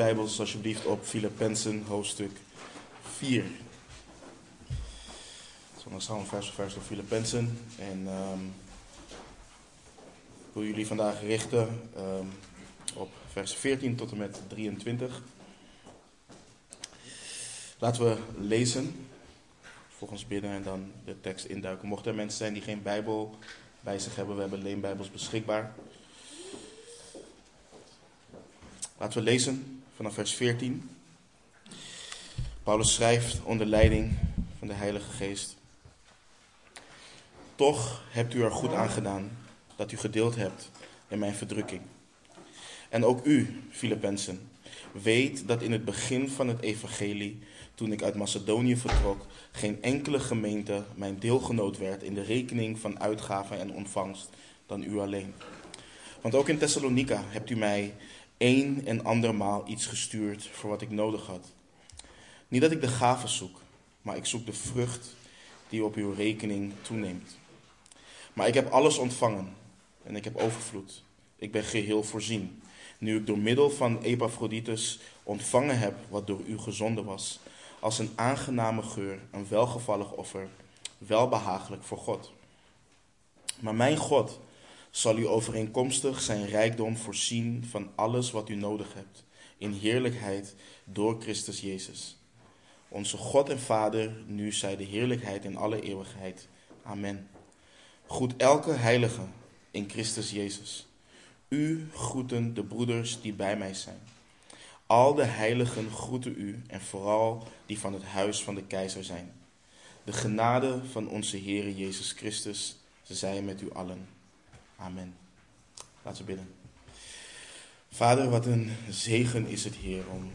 Bijbels alsjeblieft op Filippenzen hoofdstuk 4. Zo, dan gaan we vers vers door Filippenzen. En ehm, ik wil jullie vandaag richten ehm, op vers 14 tot en met 23. Laten we lezen, volgens bidden en dan de tekst induiken. Mochten er mensen zijn die geen Bijbel bij zich hebben, we hebben leenbijbels beschikbaar. Laten we lezen vanaf vers 14. Paulus schrijft onder leiding van de Heilige Geest. Toch hebt u er goed aan gedaan dat u gedeeld hebt in mijn verdrukking. En ook u, Filippenzen, weet dat in het begin van het evangelie, toen ik uit Macedonië vertrok, geen enkele gemeente mijn deelgenoot werd in de rekening van uitgaven en ontvangst dan u alleen. Want ook in Thessalonica hebt u mij een en andermaal iets gestuurd voor wat ik nodig had. Niet dat ik de gave zoek, maar ik zoek de vrucht die op uw rekening toeneemt. Maar ik heb alles ontvangen en ik heb overvloed. Ik ben geheel voorzien, nu ik door middel van Epaphroditus ontvangen heb wat door u gezonden was, als een aangename geur, een welgevallig offer, welbehagelijk voor God. Maar mijn God zal u overeenkomstig zijn rijkdom voorzien van alles wat u nodig hebt, in heerlijkheid door Christus Jezus. Onze God en Vader, nu zij de heerlijkheid in alle eeuwigheid. Amen. Groet elke heilige in Christus Jezus. U groeten de broeders die bij mij zijn. Al de heiligen groeten u en vooral die van het huis van de keizer zijn. De genade van onze Heer Jezus Christus, zij met u allen. Amen. Laten we bidden. Vader, wat een zegen is het, Heer, om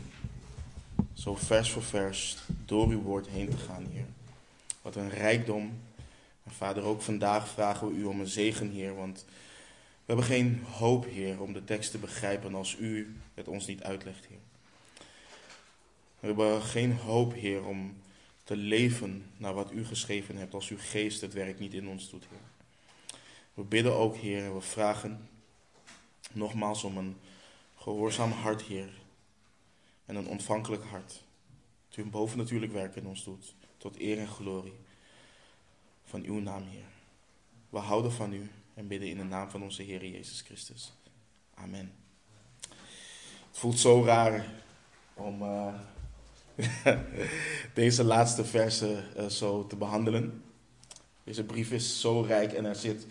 zo vers voor vers door uw woord heen te gaan, Heer. Wat een rijkdom. En Vader, ook vandaag vragen we u om een zegen, Heer, want we hebben geen hoop, Heer, om de tekst te begrijpen als u het ons niet uitlegt, Heer. We hebben geen hoop, Heer, om te leven naar wat u geschreven hebt als uw geest het werk niet in ons doet, Heer. We bidden ook, Heer, we vragen nogmaals om een gehoorzaam hart, Heer. En een ontvankelijk hart. Dat u een bovennatuurlijk werk in ons doet. Tot eer en glorie van uw naam, Heer. We houden van u en bidden in de naam van onze Heer Jezus Christus. Amen. Het voelt zo raar om uh, deze laatste versen uh, zo te behandelen. Deze brief is zo rijk en er zit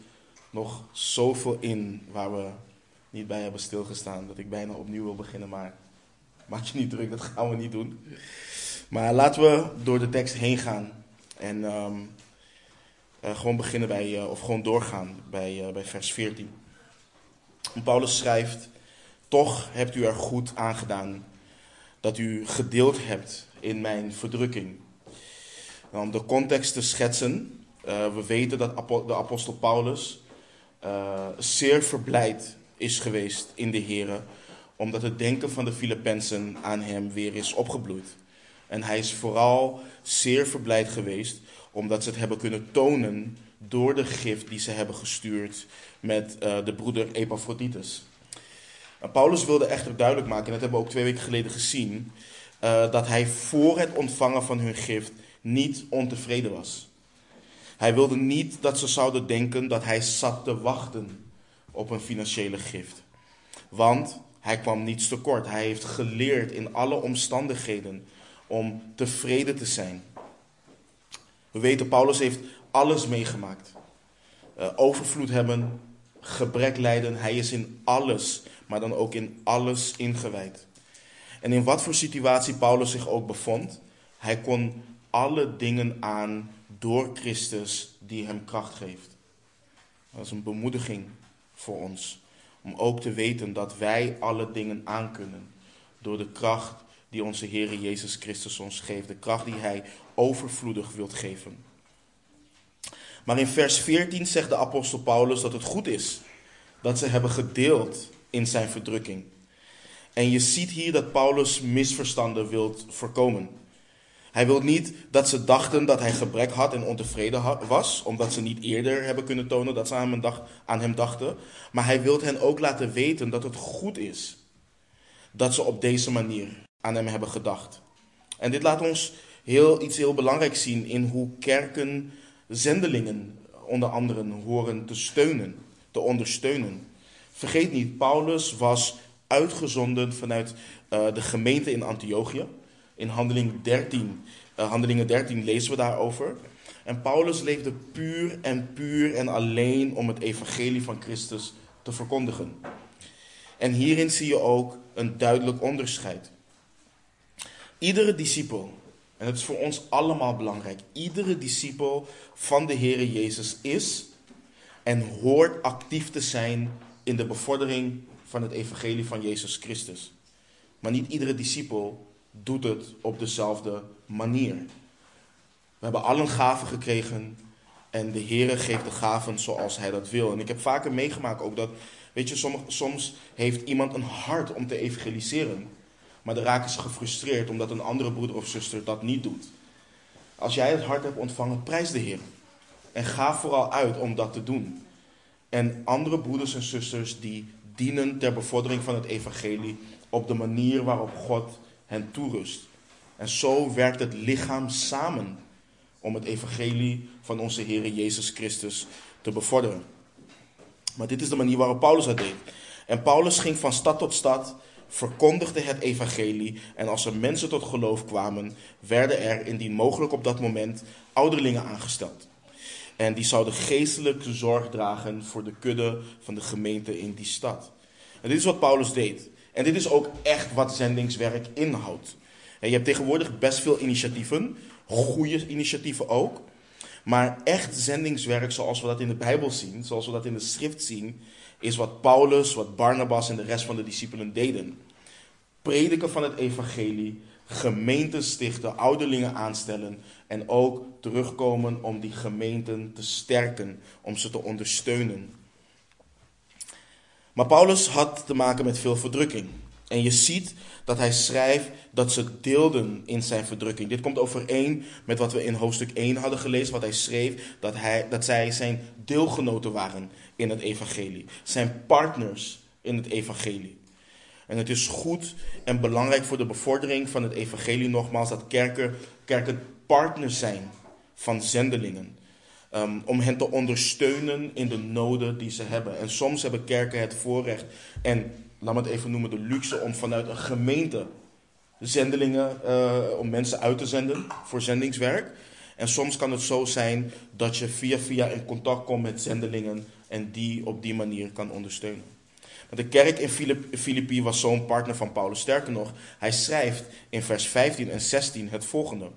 nog zoveel in waar we niet bij hebben stilgestaan. Dat ik bijna opnieuw wil beginnen, maar maak je niet druk, dat gaan we niet doen. Maar laten we door de tekst heen gaan en um, uh, gewoon beginnen bij, uh, of gewoon doorgaan bij, uh, bij vers 14. En Paulus schrijft: Toch hebt u er goed aangedaan dat u gedeeld hebt in mijn verdrukking. Om de context te schetsen, we weten dat de apostel Paulus uh, zeer verblijd is geweest in de Heer, omdat het denken van de Filippenzen aan hem weer is opgebloeid. En hij is vooral zeer verblijd geweest omdat ze het hebben kunnen tonen door de gift die ze hebben gestuurd met uh, de broeder Epaphroditus. Uh, Paulus wilde echter duidelijk maken, en dat hebben we ook twee weken geleden gezien, uh, dat hij voor het ontvangen van hun gift niet ontevreden was. Hij wilde niet dat ze zouden denken dat hij zat te wachten op een financiële gift. Want hij kwam niets tekort. Hij heeft geleerd in alle omstandigheden om tevreden te zijn. We weten, Paulus heeft alles meegemaakt. Uh, overvloed hebben, gebrek lijden. Hij is in alles, maar dan ook in alles ingewijd. En in wat voor situatie Paulus zich ook bevond, hij kon alle dingen aan door Christus die hem kracht geeft. Dat is een bemoediging voor ons. Om ook te weten dat wij alle dingen aankunnen. Door de kracht die onze Heer Jezus Christus ons geeft. De kracht die Hij overvloedig wilt geven. Maar in vers 14 zegt de apostel Paulus dat het goed is dat ze hebben gedeeld in zijn verdrukking. En je ziet hier dat Paulus misverstanden wilt voorkomen. Hij wil niet dat ze dachten dat hij gebrek had en ontevreden was, omdat ze niet eerder hebben kunnen tonen dat ze aan hem, dachten. Maar hij wil hen ook laten weten dat het goed is dat ze op deze manier aan hem hebben gedacht. En dit laat ons heel, iets heel belangrijks zien in hoe kerken zendelingen onder andere horen te steunen, te ondersteunen. Vergeet niet, Paulus was uitgezonden vanuit uh, de gemeente in Antiochië. In handeling 13, uh, handelingen 13 lezen we daarover. En Paulus leefde puur en puur en alleen om het evangelie van Christus te verkondigen. En hierin zie je ook een duidelijk onderscheid. Iedere discipel, en het is voor ons allemaal belangrijk, iedere discipel van de Heer Jezus is en hoort actief te zijn in de bevordering van het evangelie van Jezus Christus. Maar niet iedere discipel doet het op dezelfde manier. We hebben allen gaven gekregen en de Heer geeft de gaven zoals Hij dat wil. En ik heb vaker meegemaakt ook dat, weet je, soms, soms heeft iemand een hart om te evangeliseren. Maar dan raken ze gefrustreerd omdat een andere broeder of zuster dat niet doet. Als jij het hart hebt ontvangen, prijs de Heer. En ga vooral uit om dat te doen. En andere broeders en zusters die dienen ter bevordering van het evangelie op de manier waarop God hen toerust. En zo werkt het lichaam samen om het evangelie van onze Heer Jezus Christus te bevorderen. Maar dit is de manier waarop Paulus dat deed. En Paulus ging van stad tot stad, verkondigde het evangelie en als er mensen tot geloof kwamen, werden er indien mogelijk op dat moment ouderlingen aangesteld. En die zouden geestelijke zorg dragen voor de kudde van de gemeente in die stad. En dit is wat Paulus deed. En dit is ook echt wat zendingswerk inhoudt. En je hebt tegenwoordig best veel initiatieven, goede initiatieven ook. Maar echt zendingswerk zoals we dat in de Bijbel zien, zoals we dat in de schrift zien, is wat Paulus, wat Barnabas en de rest van de discipelen deden. Prediken van het evangelie, gemeenten stichten, ouderlingen aanstellen en ook terugkomen om die gemeenten te sterken, om ze te ondersteunen. Maar Paulus had te maken met veel verdrukking. En je ziet dat hij schrijft dat ze deelden in zijn verdrukking. Dit komt overeen met wat we in hoofdstuk 1 hadden gelezen, wat hij schreef, dat, hij, dat zij zijn deelgenoten waren in het evangelie. Zijn partners in het evangelie. En het is goed en belangrijk voor de bevordering van het evangelie nogmaals dat kerken, kerken partners zijn van zendelingen. Um, om hen te ondersteunen in de noden die ze hebben. En soms hebben kerken het voorrecht en, laat me het even noemen, de luxe om vanuit een gemeente zendelingen, uh, om mensen uit te zenden voor zendingswerk. En soms kan het zo zijn dat je via via in contact komt met zendelingen en die op die manier kan ondersteunen. De kerk in Filippi was zo'n partner van Paulus. Sterker nog, hij schrijft in vers 15 en 16 het volgende.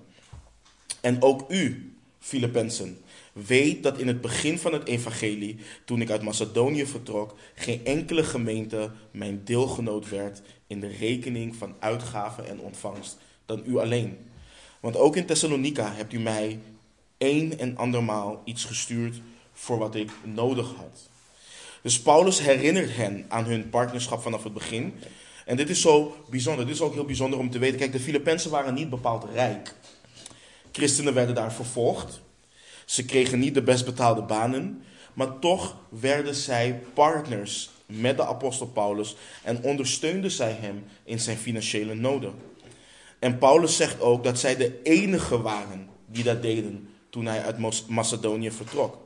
En ook u, Filippenzen, weet dat in het begin van het evangelie, toen ik uit Macedonië vertrok, geen enkele gemeente mijn deelgenoot werd in de rekening van uitgaven en ontvangst dan u alleen. Want ook in Thessalonica hebt u mij een en andermaal iets gestuurd voor wat ik nodig had. Dus Paulus herinnert hen aan hun partnerschap vanaf het begin. En dit is zo bijzonder. Dit is ook heel bijzonder om te weten. Kijk, de Filippenzen waren niet bepaald rijk. Christenen werden daar vervolgd. Ze kregen niet de best betaalde banen. Maar toch werden zij partners met de apostel Paulus en ondersteunden zij hem in zijn financiële noden. En Paulus zegt ook dat zij de enige waren die dat deden toen hij uit Macedonië vertrok.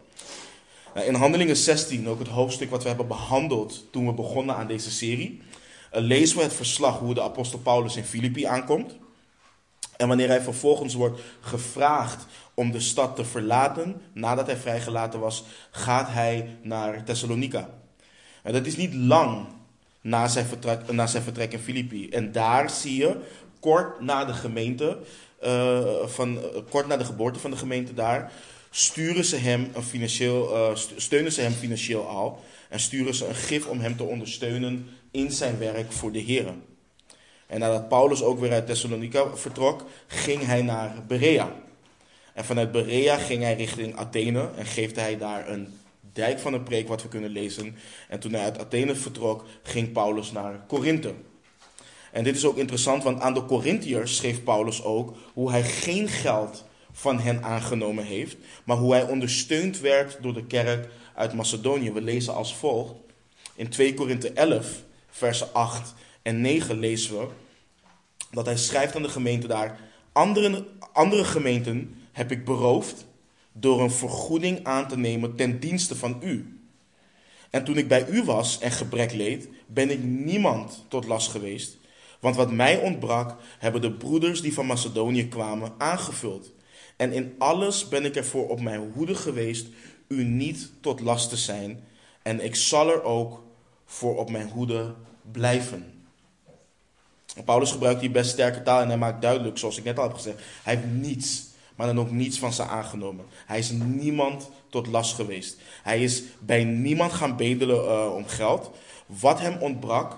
Nou, in Handelingen 16, ook het hoofdstuk wat we hebben behandeld toen we begonnen aan deze serie, eh, lezen we het verslag hoe de apostel Paulus in Filippi aankomt. En wanneer hij vervolgens wordt gevraagd om de stad te verlaten, nadat hij vrijgelaten was, gaat hij naar Thessalonica. En dat is niet lang na zijn vertrek, na zijn vertrek in Filippi. En daar zie je, kort na de gemeente, uh, van, uh, kort na de geboorte van de gemeente daar, sturen ze hem een financieel, uh, steunen ze hem financieel al. En sturen ze een gif om hem te ondersteunen in zijn werk voor de Heer. En nadat Paulus ook weer uit Thessalonica vertrok, ging hij naar Berea. En vanuit Berea ging hij richting Athene en geeft hij daar een dijk van een preek wat we kunnen lezen. En toen hij uit Athene vertrok, ging Paulus naar Korinthe. En dit is ook interessant, want aan de Corinthiërs schreef Paulus ook hoe hij geen geld van hen aangenomen heeft, maar hoe hij ondersteund werd door de kerk uit Macedonië. We lezen als volgt in 2 Korinthe 11, versen 8 en 9 lezen we dat hij schrijft aan de gemeente daar: andere, andere gemeenten heb ik beroofd door een vergoeding aan te nemen ten dienste van u. En toen ik bij u was en gebrek leed, ben ik niemand tot last geweest. Want wat mij ontbrak, hebben de broeders die van Macedonië kwamen aangevuld. En in alles ben ik ervoor op mijn hoede geweest u niet tot last te zijn. En ik zal er ook voor op mijn hoede blijven. Paulus gebruikt hier best sterke taal en hij maakt duidelijk, zoals ik net al heb gezegd, hij heeft niets, maar dan ook niets van ze aangenomen. Hij is niemand tot last geweest. Hij is bij niemand gaan bedelen uh, om geld. Wat hem ontbrak,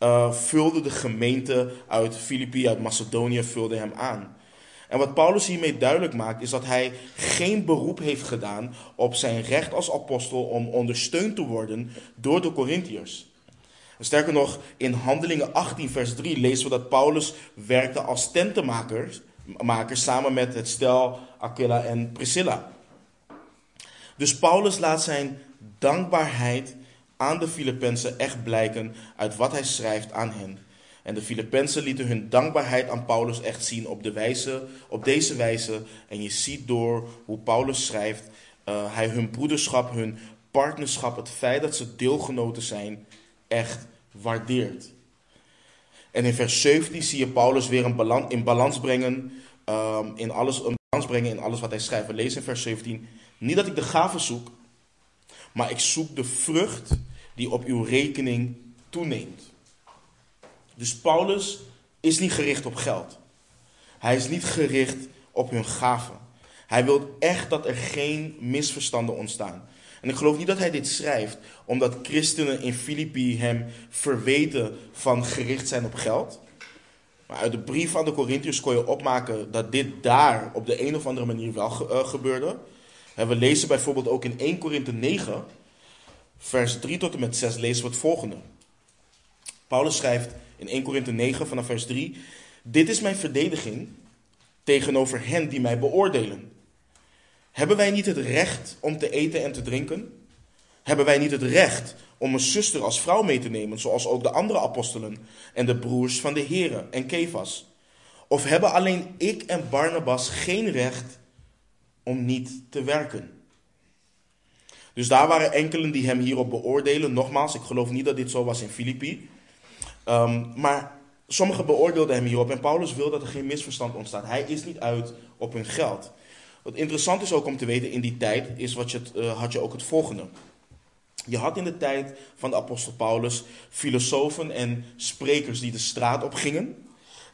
uh, vulde de gemeente uit Filippi, uit Macedonië, vulde hem aan. En wat Paulus hiermee duidelijk maakt, is dat hij geen beroep heeft gedaan op zijn recht als apostel om ondersteund te worden door de Corinthiërs. Sterker nog, in Handelingen 18, vers 3 lezen we dat Paulus werkte als tentenmaker samen met het stel Aquila en Priscilla. Dus Paulus laat zijn dankbaarheid aan de Filippenzen echt blijken uit wat hij schrijft aan hen. En de Filippenzen lieten hun dankbaarheid aan Paulus echt zien op, de wijze, op deze wijze. En je ziet door hoe Paulus schrijft, uh, hij hun broederschap, hun partnerschap, het feit dat ze deelgenoten zijn, echt waardeert. En in vers 17 zie je Paulus weer een balans, in balans brengen, um, in alles, een balans brengen in alles wat hij schrijft. Lezen in vers 17, niet dat ik de gave zoek, maar ik zoek de vrucht die op uw rekening toeneemt. Dus Paulus is niet gericht op geld. Hij is niet gericht op hun gaven. Hij wil echt dat er geen misverstanden ontstaan. En ik geloof niet dat hij dit schrijft omdat christenen in Filippi hem verweten van gericht zijn op geld. Maar uit de brief aan de Corinthiërs kon je opmaken dat dit daar op de een of andere manier wel uh, gebeurde. En we lezen bijvoorbeeld ook in 1 Korinthe 9, vers 3 tot en met 6 lezen we het volgende. Paulus schrijft in 1 Korinthe 9 vanaf vers 3: Dit is mijn verdediging tegenover hen die mij beoordelen. Hebben wij niet het recht om te eten en te drinken? Hebben wij niet het recht om een zuster als vrouw mee te nemen, zoals ook de andere apostelen en de broers van de Heren en Kefas? Of hebben alleen ik en Barnabas geen recht om niet te werken? Dus daar waren enkelen die hem hierop beoordelen. Nogmaals, ik geloof niet dat dit zo was in Filippi. Um, maar sommigen beoordeelden hem hierop en Paulus wil dat er geen misverstand ontstaat. Hij is niet uit op hun geld. Wat interessant is ook om te weten in die tijd, is wat je, uh, had je ook het volgende. Je had in de tijd van de apostel Paulus filosofen en sprekers die de straat op gingen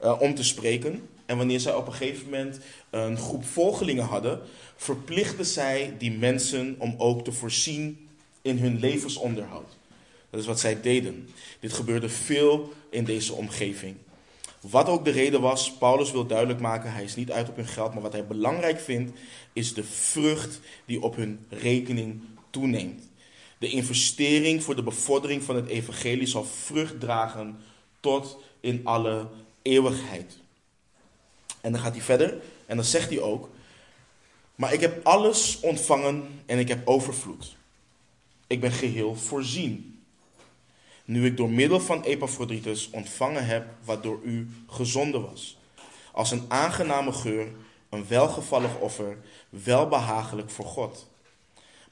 uh, om te spreken. En wanneer zij op een gegeven moment een groep volgelingen hadden, verplichtten zij die mensen om ook te voorzien in hun levensonderhoud. Dat is wat zij deden. Dit gebeurde veel in deze omgeving. Wat ook de reden was, Paulus wil duidelijk maken, hij is niet uit op hun geld, maar wat hij belangrijk vindt, is de vrucht die op hun rekening toeneemt. De investering voor de bevordering van het evangelie zal vrucht dragen tot in alle eeuwigheid. En dan gaat hij verder en dan zegt hij ook, maar ik heb alles ontvangen en ik heb overvloed. Ik ben geheel voorzien nu ik door middel van Epaphroditus ontvangen heb wat door u gezonden was. Als een aangename geur, een welgevallig offer, welbehagelijk voor God.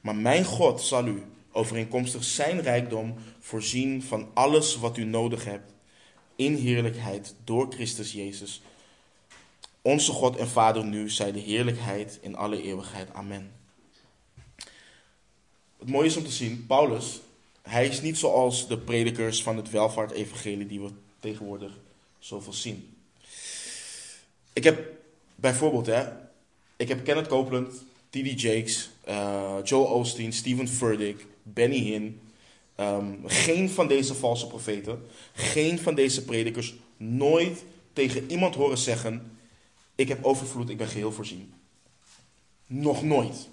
Maar mijn God zal u, overeenkomstig zijn rijkdom, voorzien van alles wat u nodig hebt, in heerlijkheid door Christus Jezus. Onze God en Vader nu zij de heerlijkheid in alle eeuwigheid. Amen. Het mooie is om te zien, Paulus hij is niet zoals de predikers van het welvaart-evangelie die we tegenwoordig zoveel zien. Ik heb bijvoorbeeld, hè, ik heb Kenneth Copeland, T.D. Jakes, uh, Joel Osteen, Stephen Furtick, Benny Hinn. Um, geen van deze valse profeten, geen van deze predikers, nooit tegen iemand horen zeggen: Ik heb overvloed, ik ben geheel voorzien. Nog nooit.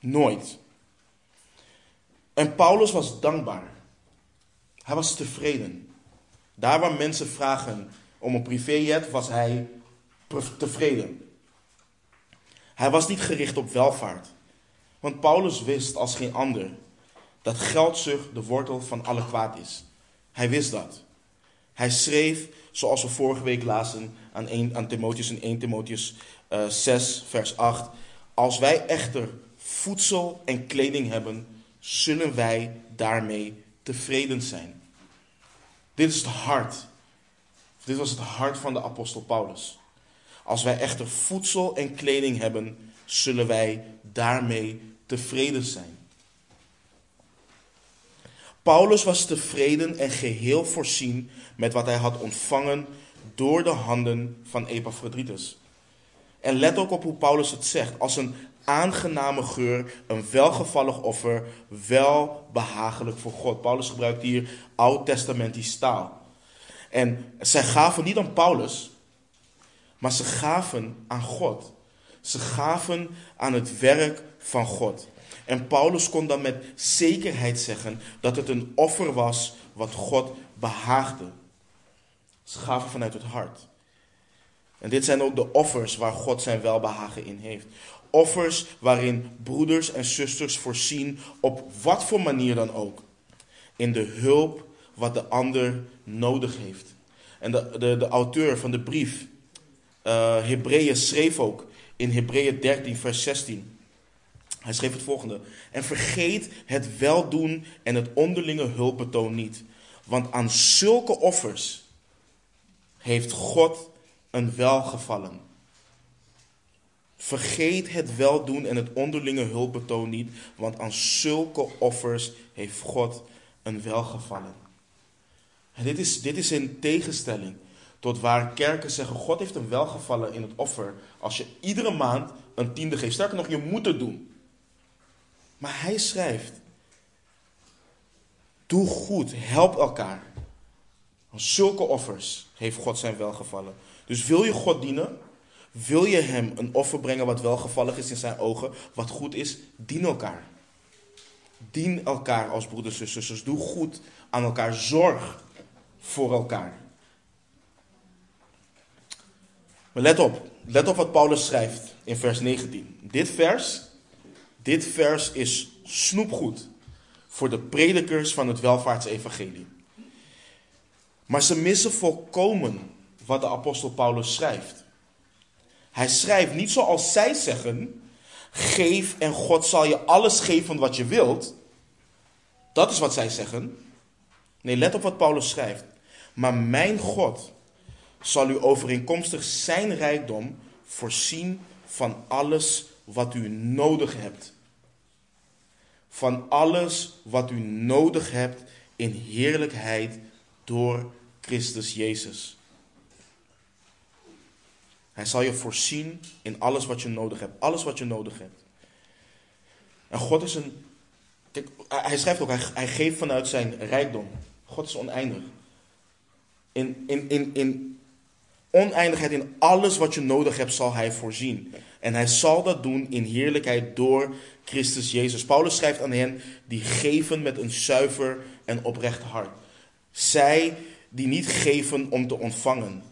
Nooit. En Paulus was dankbaar. Hij was tevreden. Daar waar mensen vragen om een privéjet, was hij tevreden. Hij was niet gericht op welvaart. Want Paulus wist als geen ander dat geldzucht de wortel van alle kwaad is. Hij wist dat. Hij schreef, zoals we vorige week lazen aan, 1, aan Timotheus in 1 Timotheus uh, 6, vers 8. Als wij echter voedsel en kleding hebben, zullen wij daarmee tevreden zijn. Dit is het hart. Dit was het hart van de apostel Paulus. Als wij echter voedsel en kleding hebben, zullen wij daarmee tevreden zijn. Paulus was tevreden en geheel voorzien met wat hij had ontvangen door de handen van Epaphroditus. En let ook op hoe Paulus het zegt. Als een aangename geur, een welgevallig offer, wel behagelijk voor God. Paulus gebruikt hier oud-testamentisch taal. En zij gaven niet aan Paulus, maar ze gaven aan God. Ze gaven aan het werk van God. En Paulus kon dan met zekerheid zeggen dat het een offer was wat God behaagde. Ze gaven vanuit het hart. En dit zijn ook de offers waar God zijn welbehagen in heeft. Offers waarin broeders en zusters voorzien op wat voor manier dan ook. In de hulp wat de ander nodig heeft. En de, de, de auteur van de brief, uh, Hebreeën, schreef ook in Hebreeën 13, vers 16. Hij schreef het volgende. En vergeet het weldoen en het onderlinge hulpbetoon niet. Want aan zulke offers heeft God een welgevallen. Vergeet het weldoen en het onderlinge hulpbetoon niet, want aan zulke offers heeft God een welgevallen. En dit is, dit is in tegenstelling tot waar kerken zeggen: God heeft een welgevallen in het offer. Als je iedere maand een tiende geeft. Sterker nog, je moet het doen. Maar hij schrijft: Doe goed, help elkaar. Aan zulke offers heeft God zijn welgevallen. Dus wil je God dienen? Wil je hem een offer brengen wat welgevallig is in zijn ogen, wat goed is? Dien elkaar. Dien elkaar als broeders en zusters. Doe goed aan elkaar. Zorg voor elkaar. Maar let op. Let op wat Paulus schrijft in vers 19. Dit vers, dit vers is snoepgoed voor de predikers van het welvaartsevangelie. Maar ze missen volkomen wat de apostel Paulus schrijft. Hij schrijft niet zoals zij zeggen: geef en God zal je alles geven wat je wilt. Dat is wat zij zeggen. Nee, let op wat Paulus schrijft. Maar mijn God zal u overeenkomstig zijn rijkdom voorzien van alles wat u nodig hebt. Van alles wat u nodig hebt in heerlijkheid door Christus Jezus. Hij zal je voorzien in alles wat je nodig hebt. Alles wat je nodig hebt. En God is een. Kijk, hij schrijft ook, hij, geeft vanuit zijn rijkdom. God is oneindig. In, in, in, in oneindigheid, in alles wat je nodig hebt, zal hij voorzien. En hij zal dat doen in heerlijkheid door Christus Jezus. Paulus schrijft aan hen die geven met een zuiver en oprecht hart. Zij die niet geven om te ontvangen.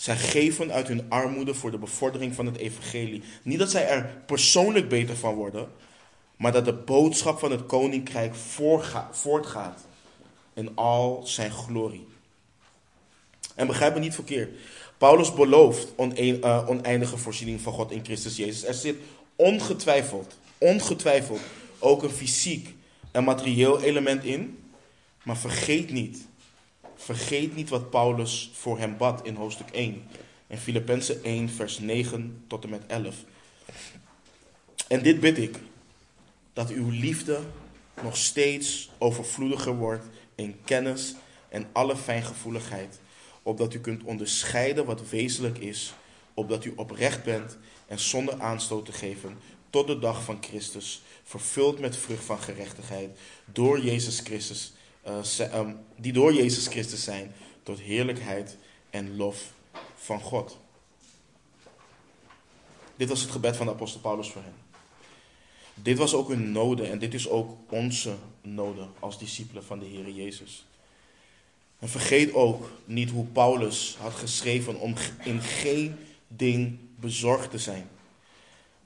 Zij geven uit hun armoede voor de bevordering van het evangelie. Niet dat zij er persoonlijk beter van worden, maar dat de boodschap van het koninkrijk voortgaat in al zijn glorie. En begrijp me niet verkeerd. Paulus belooft eh, oneindige voorziening van God in Christus Jezus. Er zit ongetwijfeld, ongetwijfeld ook een fysiek en materieel element in. Maar vergeet niet Vergeet niet wat Paulus voor hem bad in hoofdstuk 1. In Filippenzen 1, vers 9 tot en met 11. En dit bid ik, dat uw liefde nog steeds overvloediger wordt in kennis en alle fijngevoeligheid, opdat u kunt onderscheiden wat wezenlijk is, opdat u oprecht bent en zonder aanstoot te geven tot de dag van Christus, vervuld met vrucht van gerechtigheid door Jezus Christus die door Jezus Christus zijn tot heerlijkheid en lof van God. Dit was het gebed van de apostel Paulus voor hen. Dit was ook hun noden en dit is ook onze noden als discipelen van de Heer Jezus. En vergeet ook niet hoe Paulus had geschreven om in geen ding bezorgd te zijn.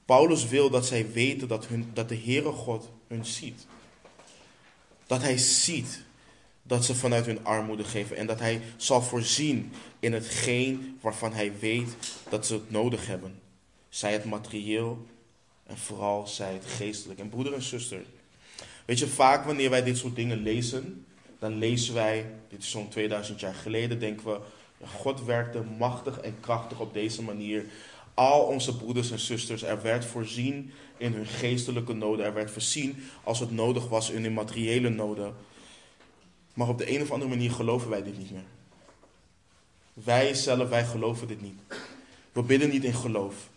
Paulus wil dat zij weten dat, hun, dat de Heere God hun ziet. Dat hij ziet dat ze vanuit hun armoede geven. En dat hij zal voorzien in hetgeen waarvan hij weet dat ze het nodig hebben. Zij het materieel en vooral zij het geestelijk. En broeder en zuster, weet je, vaak wanneer wij dit soort dingen lezen, dan lezen wij, dit is zo'n 2000 jaar geleden, denken we, God werkte machtig en krachtig op deze manier. Al onze broeders en zusters, er werd voorzien in hun geestelijke noden. Er werd voorzien als het nodig was in hun materiële noden. Maar op de een of andere manier geloven wij dit niet meer. Wij zelf, wij geloven dit niet. We bidden niet in geloof.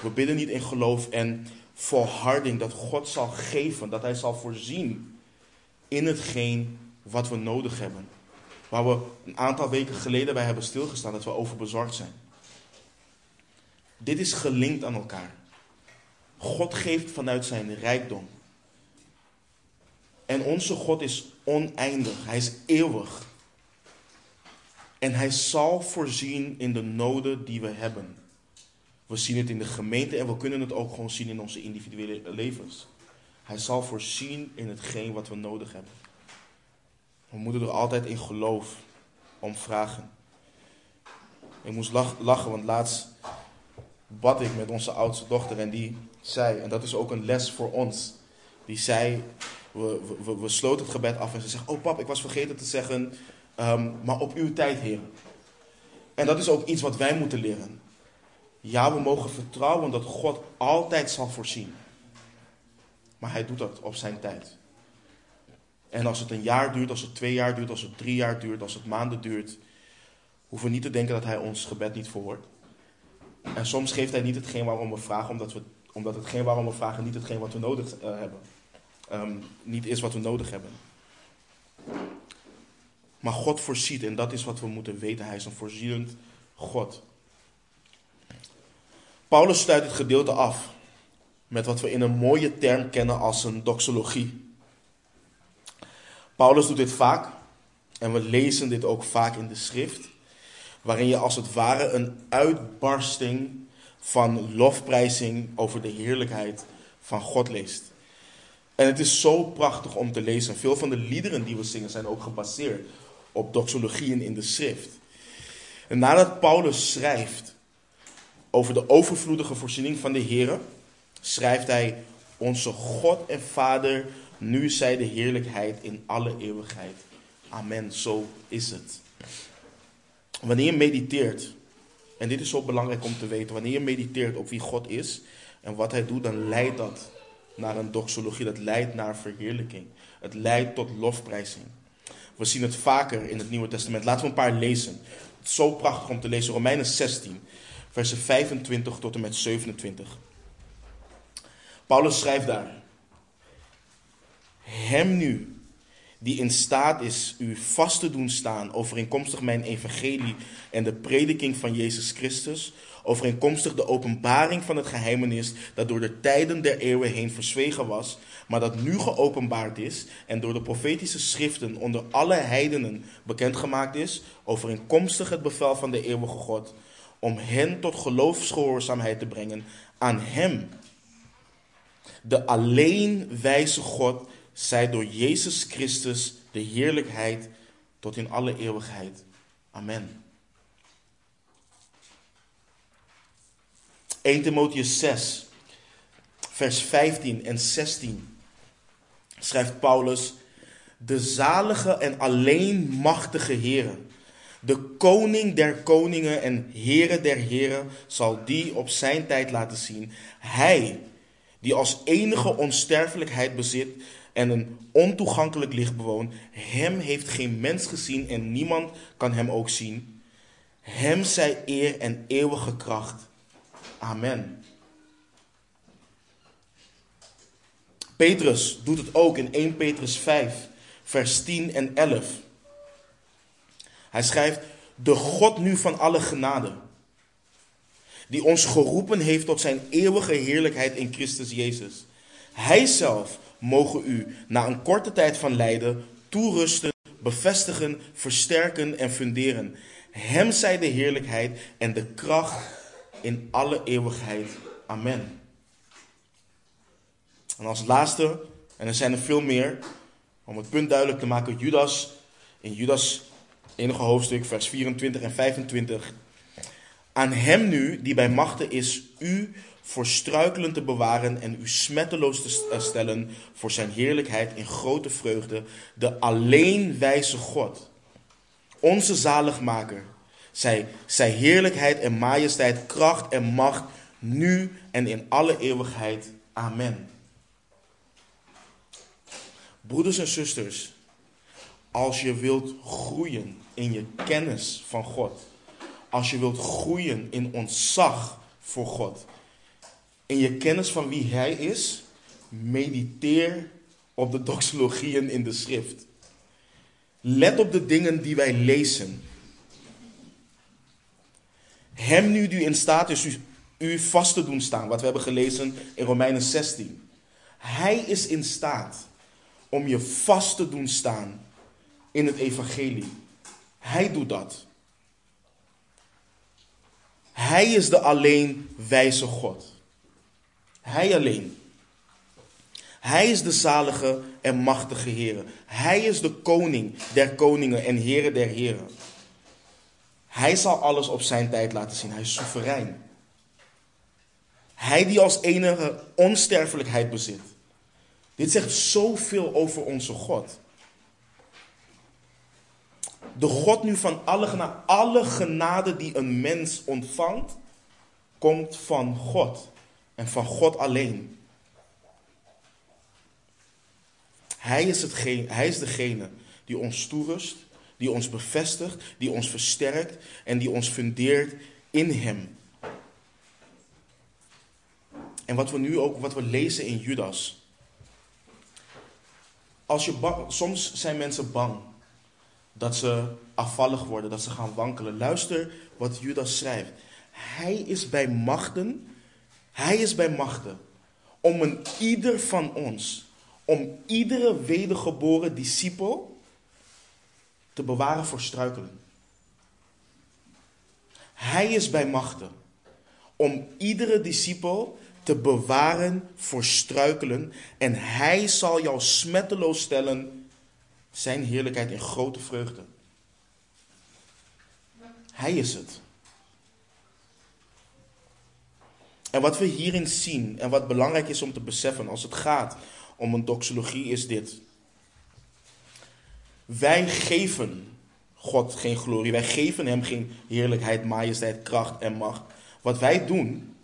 We bidden niet in geloof en volharding dat God zal geven, dat Hij zal voorzien in hetgeen wat we nodig hebben. Waar we een aantal weken geleden bij hebben stilgestaan, dat we over bezorgd zijn. Dit is gelinkt aan elkaar. God geeft vanuit zijn rijkdom. En onze God is oneindig, hij is eeuwig. En hij zal voorzien in de noden die we hebben. We zien het in de gemeente en we kunnen het ook gewoon zien in onze individuele levens. Hij zal voorzien in hetgeen wat we nodig hebben. We moeten er altijd in geloof om vragen. Ik moest lachen, want laatst bad ik met onze oudste dochter en die zei, en dat is ook een les voor ons, die zei, we, we, sloten het gebed af en ze zegt, oh pap, ik was vergeten te zeggen, um, maar op uw tijd, Heer. En dat is ook iets wat wij moeten leren. Ja, we mogen vertrouwen dat God altijd zal voorzien. Maar hij doet dat op zijn tijd. En als het een jaar duurt, als het twee jaar duurt, als het drie jaar duurt, als het maanden duurt, hoeven we niet te denken dat hij ons gebed niet verhoort. En soms geeft hij niet hetgeen waarom we vragen, omdat, we, omdat hetgeen waarom we vragen niet hetgeen wat we nodig uh, hebben. Um, niet is wat we nodig hebben. Maar God voorziet en dat is wat we moeten weten. Hij is een voorzienend God. Paulus sluit het gedeelte af met wat we in een mooie term kennen als een doxologie. Paulus doet dit vaak en we lezen dit ook vaak in de schrift, waarin je als het ware een uitbarsting van lofprijzing over de heerlijkheid van God leest. En het is zo prachtig om te lezen. Veel van de liederen die we zingen zijn ook gebaseerd op doxologieën in de schrift. En nadat Paulus schrijft over de overvloedige voorziening van de Heer, schrijft hij: Onze God en Vader nu zij de heerlijkheid in alle eeuwigheid. Amen, zo is het. Wanneer je mediteert, en dit is zo belangrijk om te weten, wanneer je mediteert op wie God is en wat Hij doet, dan leidt dat naar een doxologie, dat leidt naar verheerlijking. Het leidt tot lofprijzing. We zien het vaker in het Nieuwe Testament. Laten we een paar lezen. Het is zo prachtig om te lezen. Romeinen 16, versen 25 tot en met 27. Paulus schrijft daar. Hem nu, die in staat is u vast te doen staan overeenkomstig mijn evangelie en de prediking van Jezus Christus, overeenkomstig de openbaring van het geheimenis dat door de tijden der eeuwen heen verzwegen was, maar dat nu geopenbaard is en door de profetische schriften onder alle heidenen bekendgemaakt is, overeenkomstig het bevel van de eeuwige God, om hen tot geloofsgehoorzaamheid te brengen aan Hem, de alleen wijze God zij door Jezus Christus de heerlijkheid tot in alle eeuwigheid. Amen. 1 Timotheus 6, vers 15 en 16 schrijft Paulus: De zalige en alleen machtige Heere, de koning der koningen en Heere der heren, zal die op zijn tijd laten zien. Hij, die als enige onsterfelijkheid bezit en een ontoegankelijk licht bewoont. Hem heeft geen mens gezien en niemand kan hem ook zien. Hem zij eer en eeuwige kracht. Amen. Petrus doet het ook in 1 Petrus 5, vers 10 en 11. Hij schrijft: De God nu van alle genade, die ons geroepen heeft tot zijn eeuwige heerlijkheid in Christus Jezus. Hij zelf mogen u na een korte tijd van lijden toerusten, bevestigen, versterken en funderen. Hem zij de heerlijkheid en de kracht in alle eeuwigheid. Amen. En als laatste, en er zijn er veel meer, om het punt duidelijk te maken, Judas in Judas enige hoofdstuk, vers 24 en 25. Aan hem nu, die bij machten is, u voor struikelen te bewaren en u smetteloos te eh, stellen voor zijn heerlijkheid in grote vreugde, de alleen wijze God, onze zaligmaker, zij, zij heerlijkheid en majesteit, kracht en macht, nu en in alle eeuwigheid. Amen. Broeders en zusters, als je wilt groeien in je kennis van God, als je wilt groeien in ontzag voor God, in je kennis van wie Hij is, mediteer op de doxologieën in de schrift. Let op de dingen die wij lezen. Hem nu die in staat is u, u vast te doen staan, wat we hebben gelezen in Romeinen 16. Hij is in staat om je vast te doen staan in het evangelie. Hij doet dat. Hij is de alleen wijze God. Hij alleen. Hij is de zalige en machtige Heer. Hij is de koning der koningen en Heere der heren. Hij zal alles op zijn tijd laten zien. Hij is soeverein. Hij die als enige onsterfelijkheid bezit. Dit zegt zoveel over onze God. De God nu van alle alle genade die een mens ontvangt, komt van God en van God alleen. Hij is, hetgeen, hij is degene die ons toerust, die ons bevestigt, die ons versterkt en die ons fundeert in Hem. En wat we nu ook, wat we lezen in Judas. Als je soms zijn mensen bang dat ze afvallig worden, dat ze gaan wankelen. Luister wat Judas schrijft. Hij is bij machten, hij is bij machten om een ieder van ons, om iedere wedergeboren discipel te bewaren voor struikelen. Hij is bij machten om iedere discipel te bewaren voor struikelen en hij zal jou smetteloos stellen zijn heerlijkheid in grote vreugde. Hij is het. En wat we hierin zien en wat belangrijk is om te beseffen als het gaat om een doxologie is dit. Wij geven God geen glorie, wij geven Hem geen heerlijkheid, majesteit, kracht en macht. Wat wij doen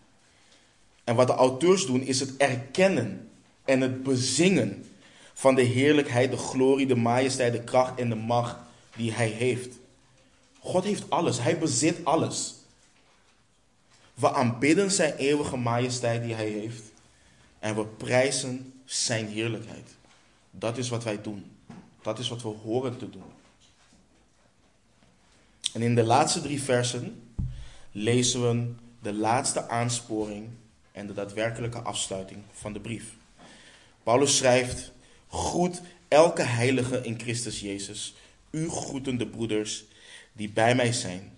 en wat de auteurs doen is het erkennen en het bezingen van de heerlijkheid, de glorie, de majesteit, de kracht en de macht die Hij heeft. God heeft alles, Hij bezit alles. We aanbidden Zijn eeuwige majesteit die Hij heeft en we prijzen Zijn heerlijkheid. Dat is wat wij doen. Dat is wat we horen te doen. En in de laatste drie versen lezen we de laatste aansporing en de daadwerkelijke afsluiting van de brief. Paulus schrijft: Groet elke heilige in Christus Jezus, u groetende broeders die bij mij zijn.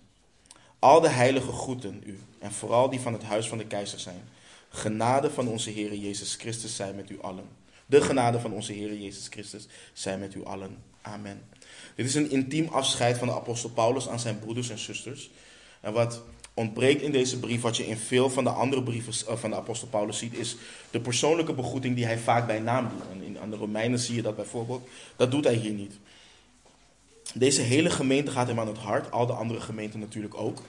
Al de heiligen groeten u, en vooral die van het huis van de keizer zijn. Genade van onze Heer Jezus Christus zij met u allen. De genade van onze Heer Jezus Christus zij met u allen. Amen. Dit is een intiem afscheid van de apostel Paulus aan zijn broeders en zusters. En wat ontbreekt in deze brief, wat je in veel van de andere brieven eh, van de apostel Paulus ziet, is de persoonlijke begroeting die hij vaak bij naam doet. In, aan de Romeinen zie je dat bijvoorbeeld. Dat doet hij hier niet. Deze hele gemeente gaat hem aan het hart, al de andere gemeenten natuurlijk ook.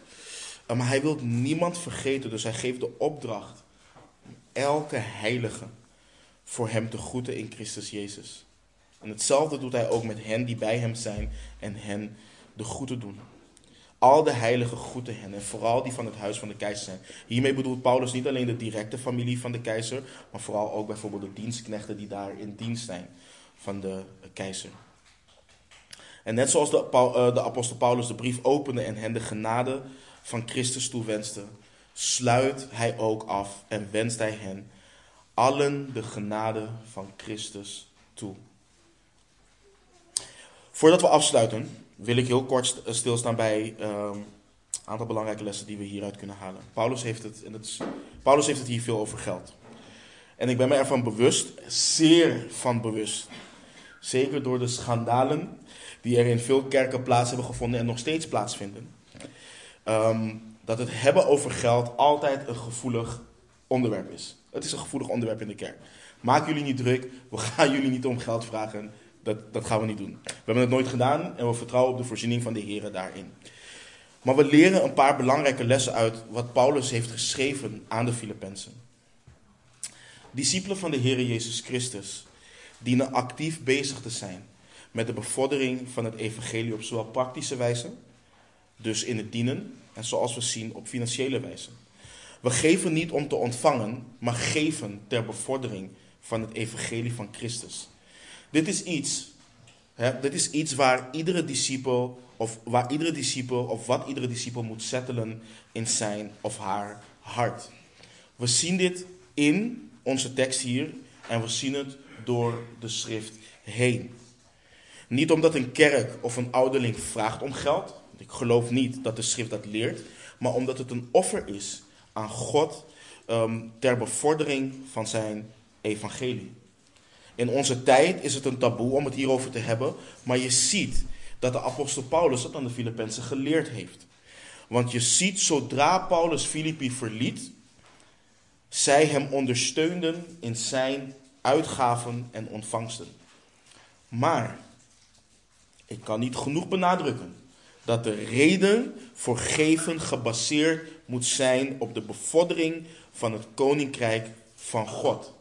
Eh, maar hij wil niemand vergeten, dus hij geeft de opdracht elke heilige voor hem te groeten in Christus Jezus. En hetzelfde doet hij ook met hen die bij hem zijn en hen de groeten doen. Al de heiligen groeten hen en vooral die van het huis van de keizer zijn. Hiermee bedoelt Paulus niet alleen de directe familie van de keizer, maar vooral ook bijvoorbeeld de dienstknechten die daar in dienst zijn van de keizer. En net zoals de, eh, de apostel Paulus de brief opende en hen de genade van Christus toewenste, sluit hij ook af en wenst hij hen allen de genade van Christus toe. Voordat we afsluiten, wil ik heel kort stilstaan bij een ehm, aantal belangrijke lessen die we hieruit kunnen halen. Paulus heeft het, het Paulus heeft het hier veel over geld. En ik ben me ervan bewust, zeer van bewust, Zeker door de schandalen die er in veel kerken plaats hebben gevonden en nog steeds plaatsvinden. Ehm, dat het hebben over geld altijd een gevoelig onderwerp is. Het is een gevoelig onderwerp in de kerk. Maak jullie niet druk, we gaan jullie niet om geld vragen. Dat, dat gaan we niet doen. We hebben het nooit gedaan en we vertrouwen op de voorziening van de Heer daarin. Maar we leren een paar belangrijke lessen uit wat Paulus heeft geschreven aan de Filippenzen. Discipelen van de Heer Jezus Christus dienen actief bezig te zijn met de bevordering van het evangelie op zowel praktische wijze, dus in het dienen, en zoals we zien op financiële wijze. We geven niet om te ontvangen, maar geven ter bevordering van het evangelie van Christus. Dit is iets, hè, dit is iets waar iedere discipel of waar iedere discipel of wat iedere discipel moet settelen in zijn of haar hart. We zien dit in onze tekst hier en we zien het door de schrift heen. Niet omdat een kerk of een ouderling vraagt om geld. Ik geloof niet dat de schrift dat leert. Maar omdat het een offer is aan God ehm, ter bevordering van zijn evangelie. In onze tijd is het een taboe om het hierover te hebben. Maar je ziet dat de apostel Paulus dat aan de Filippenzen geleerd heeft. Want je ziet, zodra Paulus Filippi verliet, zij hem ondersteunden in zijn uitgaven en ontvangsten. Maar ik kan niet genoeg benadrukken dat de reden voor geven gebaseerd moet zijn op de bevordering van het koninkrijk van God.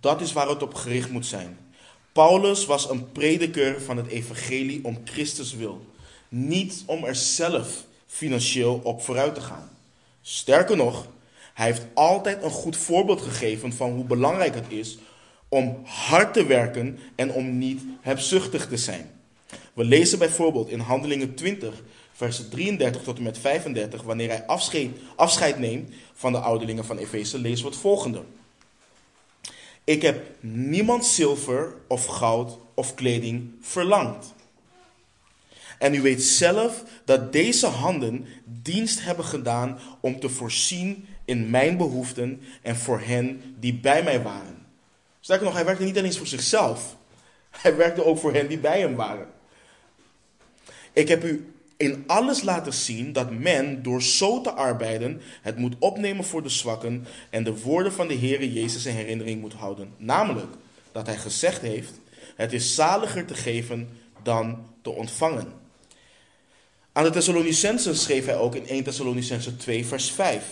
Dat is waar het op gericht moet zijn. Paulus was een prediker van het evangelie om Christus wil, niet om er zelf financieel op vooruit te gaan. Sterker nog, hij heeft altijd een goed voorbeeld gegeven van hoe belangrijk het is om hard te werken en om niet hebzuchtig te zijn. We lezen bijvoorbeeld in Handelingen 20, versen 33 tot en met 35, wanneer hij afscheid, afscheid neemt van de ouderlingen van Efeze, lezen we het volgende. Ik heb niemand zilver of goud of kleding verlangd. En u weet zelf dat deze handen dienst hebben gedaan om te voorzien in mijn behoeften en voor hen die bij mij waren. Sterker nog, hij werkte niet alleen voor zichzelf, hij werkte ook voor hen die bij hem waren. Ik heb u in alles laten zien dat men door zo te arbeiden het moet opnemen voor de zwakken en de woorden van de Heere Jezus in herinnering moet houden. Namelijk dat hij gezegd heeft, het is zaliger te geven dan te ontvangen. Aan de Thessalonicensen schreef hij ook in 1 Thessalonicensen 2 vers 5.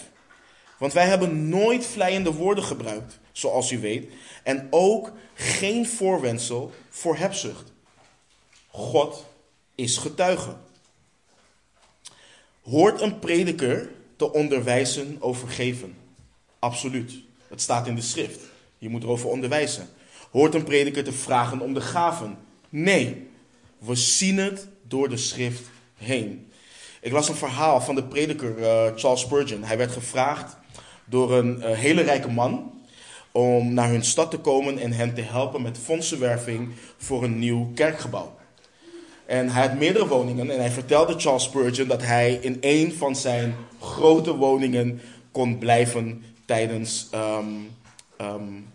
Want wij hebben nooit vleiende woorden gebruikt, zoals u weet, en ook geen voorwendsel voor hebzucht. God is getuige. Hoort een prediker te onderwijzen over geven? Absoluut. Het staat in de schrift. Je moet erover onderwijzen. Hoort een prediker te vragen om de gaven? Nee. We zien het door de schrift heen. Ik las een verhaal van de prediker uh, Charles Spurgeon. Hij werd gevraagd door een uh, hele rijke man om naar hun stad te komen en hen te helpen met fondsenwerving voor een nieuw kerkgebouw. En hij had meerdere woningen en hij vertelde Charles Spurgeon dat hij in een van zijn grote woningen kon blijven tijdens um, um,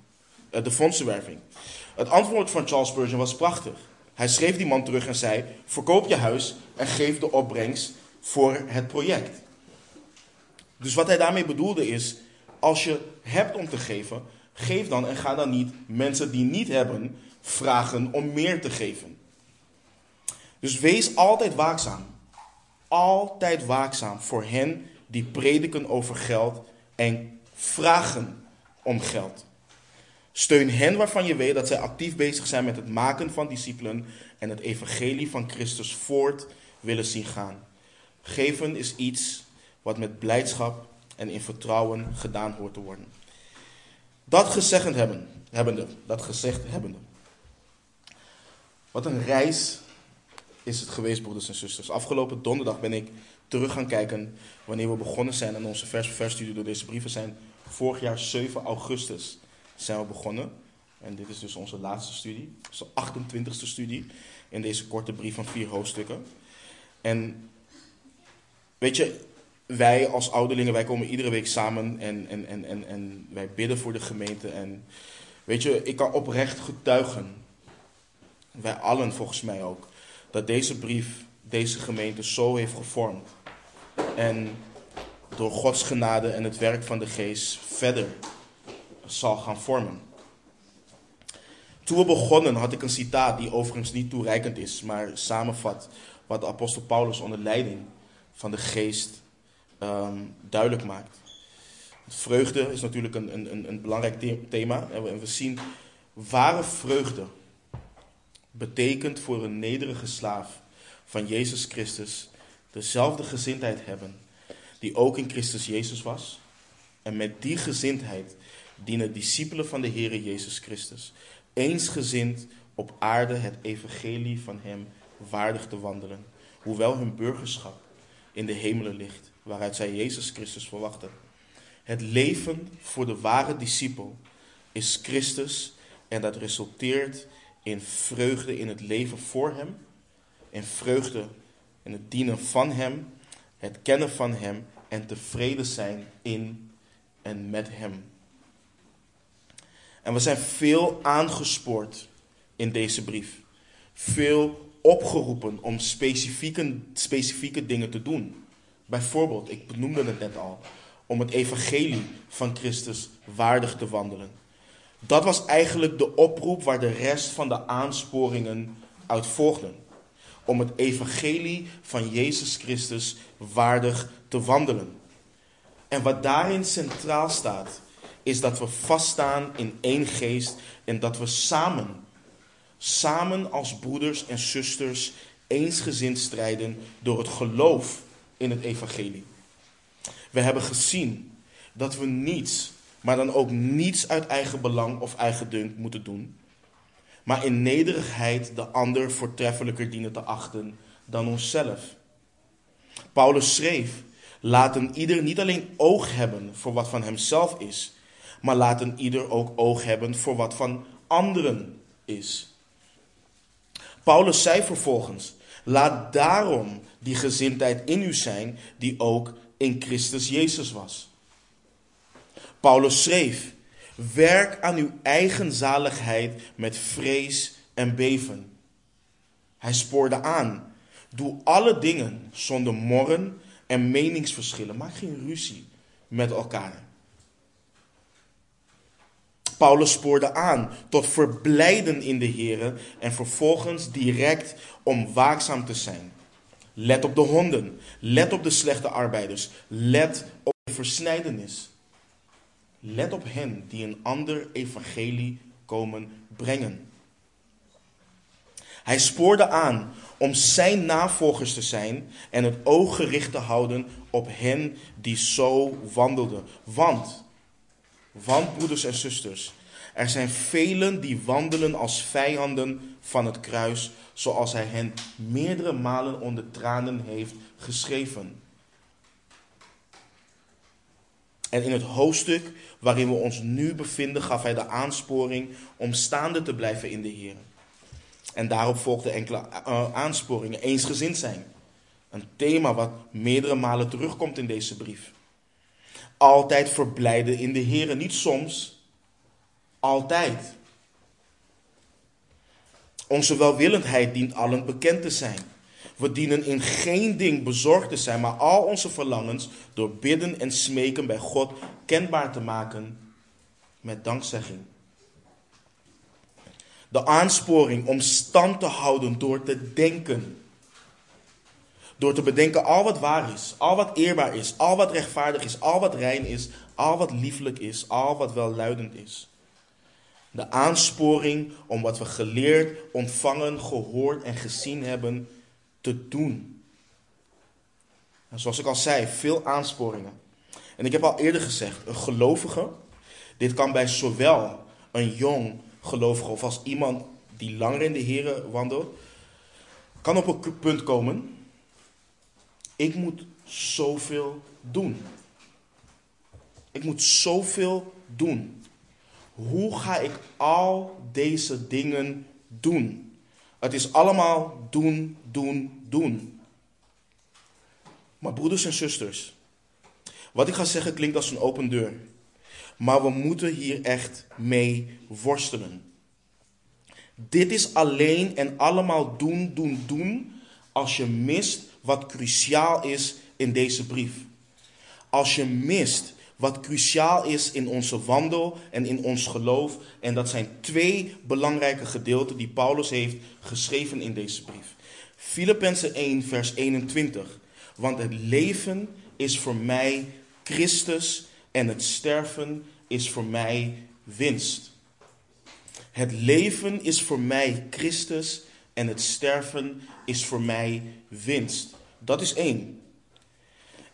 de fondsenwerving. Het antwoord van Charles Spurgeon was prachtig. Hij schreef die man terug en zei: Verkoop je huis en geef de opbrengst voor het project. Dus wat hij daarmee bedoelde is: als je hebt om te geven, geef dan en ga dan niet mensen die niet hebben vragen om meer te geven. Dus wees altijd waakzaam. Altijd waakzaam voor hen die prediken over geld en vragen om geld. Steun hen waarvan je weet dat zij actief bezig zijn met het maken van discipelen en het evangelie van Christus voort willen zien gaan. Geven is iets wat met blijdschap en in vertrouwen gedaan hoort te worden. Dat gezegd hebben, hebbende, dat gezegd hebbende. Wat een reis is het geweest, broeders en zusters. Afgelopen donderdag ben ik terug gaan kijken wanneer we begonnen zijn aan onze vers studie door deze brieven zijn. Vorig jaar 7 augustus zijn we begonnen. En dit is dus onze laatste studie, onze 28ste studie in deze korte brief van vier hoofdstukken. En weet je, wij als ouderlingen, wij komen iedere week samen en, en, en, en, en wij bidden voor de gemeente. En Weet je, ik kan oprecht getuigen, wij allen volgens mij ook, dat deze brief deze gemeente zo heeft gevormd. En door Gods genade en het werk van de geest verder zal gaan vormen. Toen we begonnen had ik een citaat die overigens niet toereikend is, maar samenvat wat de apostel Paulus onder leiding van de geest ehm, duidelijk maakt. Vreugde is natuurlijk een, een, een belangrijk thema. En we zien ware vreugde betekent voor een nederige slaaf van Jezus Christus dezelfde gezindheid hebben die ook in Christus Jezus was. En met die gezindheid dienen discipelen van de Heer Jezus Christus eensgezind op aarde het evangelie van Hem waardig te wandelen, hoewel hun burgerschap in de hemelen ligt, waaruit zij Jezus Christus verwachten. Het leven voor de ware discipel is Christus en dat resulteert in vreugde in het leven voor Hem, in vreugde in het dienen van Hem, het kennen van Hem en tevreden zijn in en met Hem. En we zijn veel aangespoord in deze brief. Veel opgeroepen om specifieke, specifieke dingen te doen. Bijvoorbeeld, ik benoemde het net al, om het evangelie van Christus waardig te wandelen. Dat was eigenlijk de oproep waar de rest van de aansporingen uit volgden. Om het evangelie van Jezus Christus waardig te wandelen. En wat daarin centraal staat, is dat we vaststaan in één geest en dat we samen, samen als broeders en zusters, eensgezind strijden door het geloof in het evangelie. We hebben gezien dat we niets, maar dan ook niets uit eigen belang of eigen dunk moeten doen, maar in nederigheid de ander voortreffelijker dienen te achten dan onszelf. Paulus schreef: Laten ieder niet alleen oog hebben voor wat van hemzelf is, maar laten ieder ook oog hebben voor wat van anderen is. Paulus zei vervolgens: Laat daarom die gezindheid in u zijn, die ook in Christus Jezus was. Paulus schreef: Werk aan uw eigen zaligheid met vrees en beven. Hij spoorde aan: Doe alle dingen zonder morren en meningsverschillen. Maak geen ruzie met elkaar. Paulus spoorde aan tot verblijden in de Heer en vervolgens direct om waakzaam te zijn. Let op de honden, let op de slechte arbeiders, let op de versnijdenis. Let op hen die een ander evangelie komen brengen. Hij spoorde aan om zijn navolgers te zijn en het oog gericht te houden op hen die zo wandelden. Want want, broeders en zusters, er zijn velen die wandelen als vijanden van het kruis, zoals hij hen meerdere malen onder tranen heeft geschreven. En in het hoofdstuk waarin we ons nu bevinden, gaf hij de aansporing om staande te blijven in de Heer. En daarop volgden enkele uh, aansporingen. Eensgezind zijn. Een thema wat meerdere malen terugkomt in deze brief. Altijd verblijden in de Heer. Niet soms, altijd. Onze welwillendheid dient allen bekend te zijn. We dienen in geen ding bezorgd te zijn, maar al onze verlangens door bidden en smeken bij God kenbaar te maken met dankzegging. De aansporing om stand te houden door te denken door te bedenken al wat waar is, al wat eerbaar is, al wat rechtvaardig is, al wat rein is, al wat lieflijk is, al wat welluidend is. De aansporing om wat we geleerd, ontvangen, gehoord en gezien hebben te doen. En zoals ik al zei, veel aansporingen. En ik heb al eerder gezegd, een gelovige, dit kan bij zowel een jong gelovige of als iemand die langer in de Here wandelt, kan op een punt komen ik moet zoveel doen. Ik moet zoveel doen. Hoe ga ik al deze dingen doen? Het is allemaal doen, doen, doen. Maar broeders en zusters, wat ik ga zeggen klinkt als een open deur. maar we moeten hier echt mee worstelen. Dit is alleen en allemaal doen, doen, doen als je mist wat cruciaal is in deze brief. Als je mist wat cruciaal is in onze wandel en in ons geloof. En dat zijn twee belangrijke gedeelten die Paulus heeft geschreven in deze brief. Filippenzen 1, vers 21. Want het leven is voor mij Christus en het sterven is voor mij winst. Het leven is voor mij Christus en het sterven is voor mij winst. Dat is één.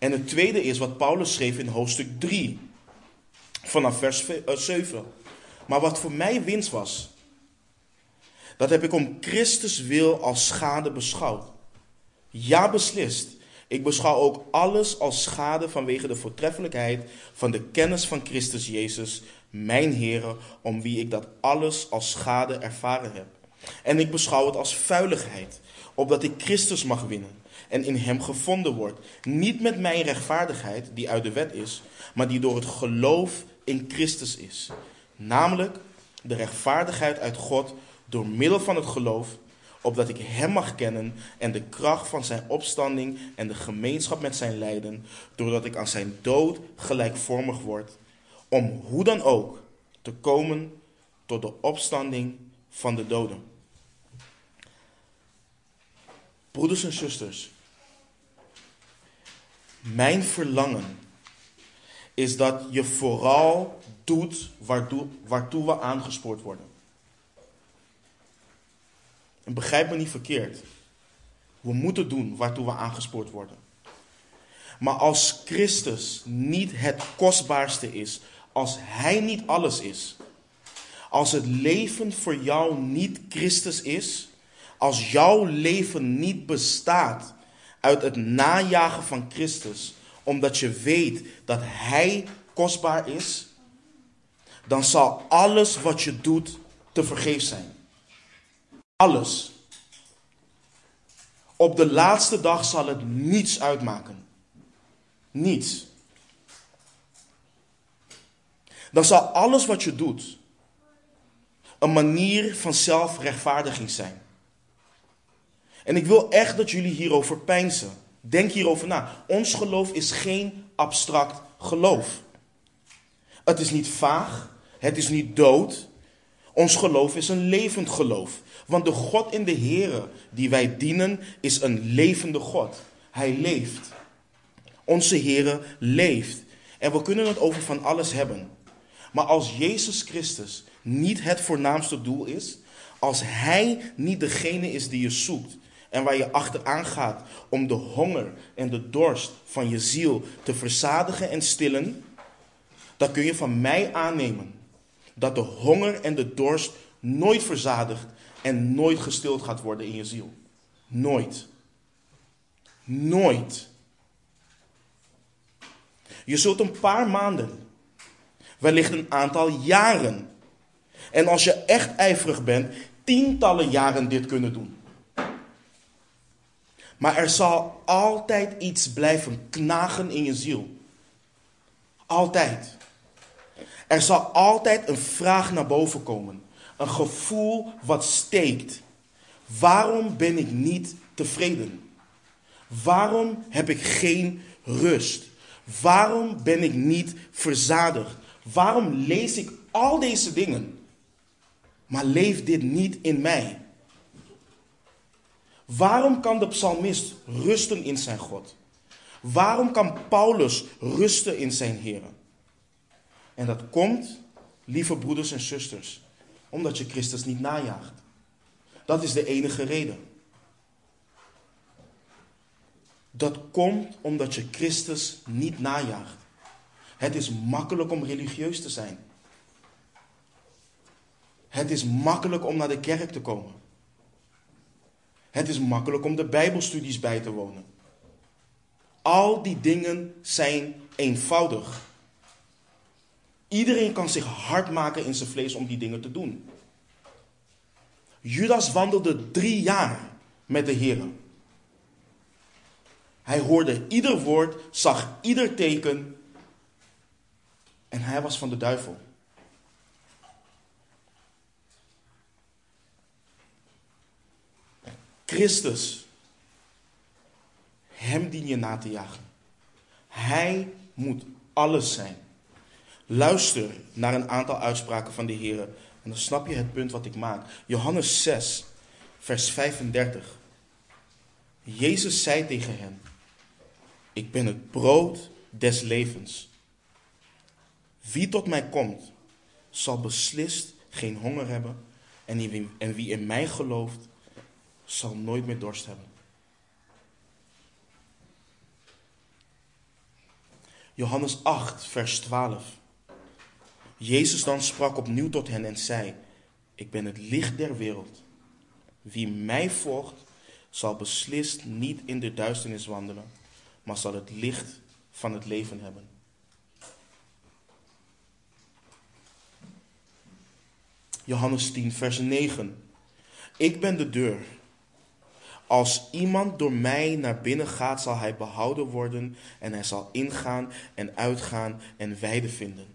En het tweede is wat Paulus schreef in hoofdstuk 3, vanaf vers 7. Eh, maar wat voor mij winst was, dat heb ik om Christus wil als schade beschouwd. Ja, beslist. Ik beschouw ook alles als schade vanwege de voortreffelijkheid van de kennis van Christus Jezus, mijn Heer, om wie ik dat alles als schade ervaren heb. En ik beschouw het als vuiligheid, opdat ik Christus mag winnen en in Hem gevonden word. Niet met mijn rechtvaardigheid, die uit de wet is, maar die door het geloof in Christus is. Namelijk de rechtvaardigheid uit God door middel van het geloof opdat ik Hem mag kennen en de kracht van Zijn opstanding en de gemeenschap met Zijn lijden, doordat ik aan Zijn dood gelijkvormig word, om hoe dan ook te komen tot de opstanding van de doden. Broeders en zusters, mijn verlangen is dat je vooral doet waartoe, we aangespoord worden. En begrijp me niet verkeerd. We moeten doen waartoe we aangespoord worden. Maar als Christus niet het kostbaarste is, als Hij niet alles is, als het leven voor jou niet Christus is, als jouw leven niet bestaat uit het najagen van Christus, omdat je weet dat Hij kostbaar is, dan zal alles wat je doet te vergeef zijn. Alles. Op de laatste dag zal het niets uitmaken. Niets. Dan zal alles wat je doet een manier van zelfrechtvaardiging zijn. En ik wil echt dat jullie hierover peinzen. Denk hierover na. Ons geloof is geen abstract geloof. Het is niet vaag, het is niet dood. Ons geloof is een levend geloof. Want de God in de Here die wij dienen is een levende God. Hij leeft. Onze Here leeft. En we kunnen het over van alles hebben. Maar als Jezus Christus niet het voornaamste doel is, als Hij niet degene is die je zoekt en waar je achteraan gaat om de honger en de dorst van je ziel te verzadigen en stillen, dan kun je van mij aannemen dat de honger en de dorst nooit verzadigd en nooit gestild gaat worden in je ziel. Nooit. Nooit. Je zult een paar maanden, wellicht een aantal jaren, en als je echt ijverig bent, tientallen jaren dit kunnen doen. Maar er zal altijd iets blijven knagen in je ziel. Altijd. Er zal altijd een vraag naar boven komen. Een gevoel wat steekt. Waarom ben ik niet tevreden? Waarom heb ik geen rust? Waarom ben ik niet verzadigd? Waarom lees ik al deze dingen? Maar leeft dit niet in mij? Waarom kan de psalmist rusten in zijn God? Waarom kan Paulus rusten in zijn Heer? En dat komt, lieve broeders en zusters, omdat je Christus niet najaagt. Dat is de enige reden. Dat komt omdat je Christus niet najaagt. Het is makkelijk om religieus te zijn. Het is makkelijk om naar de kerk te komen. Het is makkelijk om de Bijbelstudies bij te wonen. Al die dingen zijn eenvoudig. Iedereen kan zich hard maken in zijn vlees om die dingen te doen. Judas wandelde drie jaar met de Heer. Hij hoorde ieder woord, zag ieder teken. En hij was van de duivel. Christus, hem dien je na te jagen. Hij moet alles zijn. Luister naar een aantal uitspraken van de Heer. En dan snap je het punt wat ik maak. Johannes 6, vers 35. Jezus zei tegen hen: Ik ben het brood des levens. Wie tot mij komt, zal beslist geen honger hebben. En wie in mij gelooft, zal nooit meer dorst hebben. Johannes 8, vers 12. Jezus dan sprak opnieuw tot hen en zei: Ik ben het licht der wereld. Wie mij volgt, zal beslist niet in de duisternis wandelen, maar zal het licht van het leven hebben. Johannes 10, vers 9. Ik ben de deur. Als iemand door mij naar binnen gaat, zal hij behouden worden en hij zal ingaan en uitgaan en weide vinden.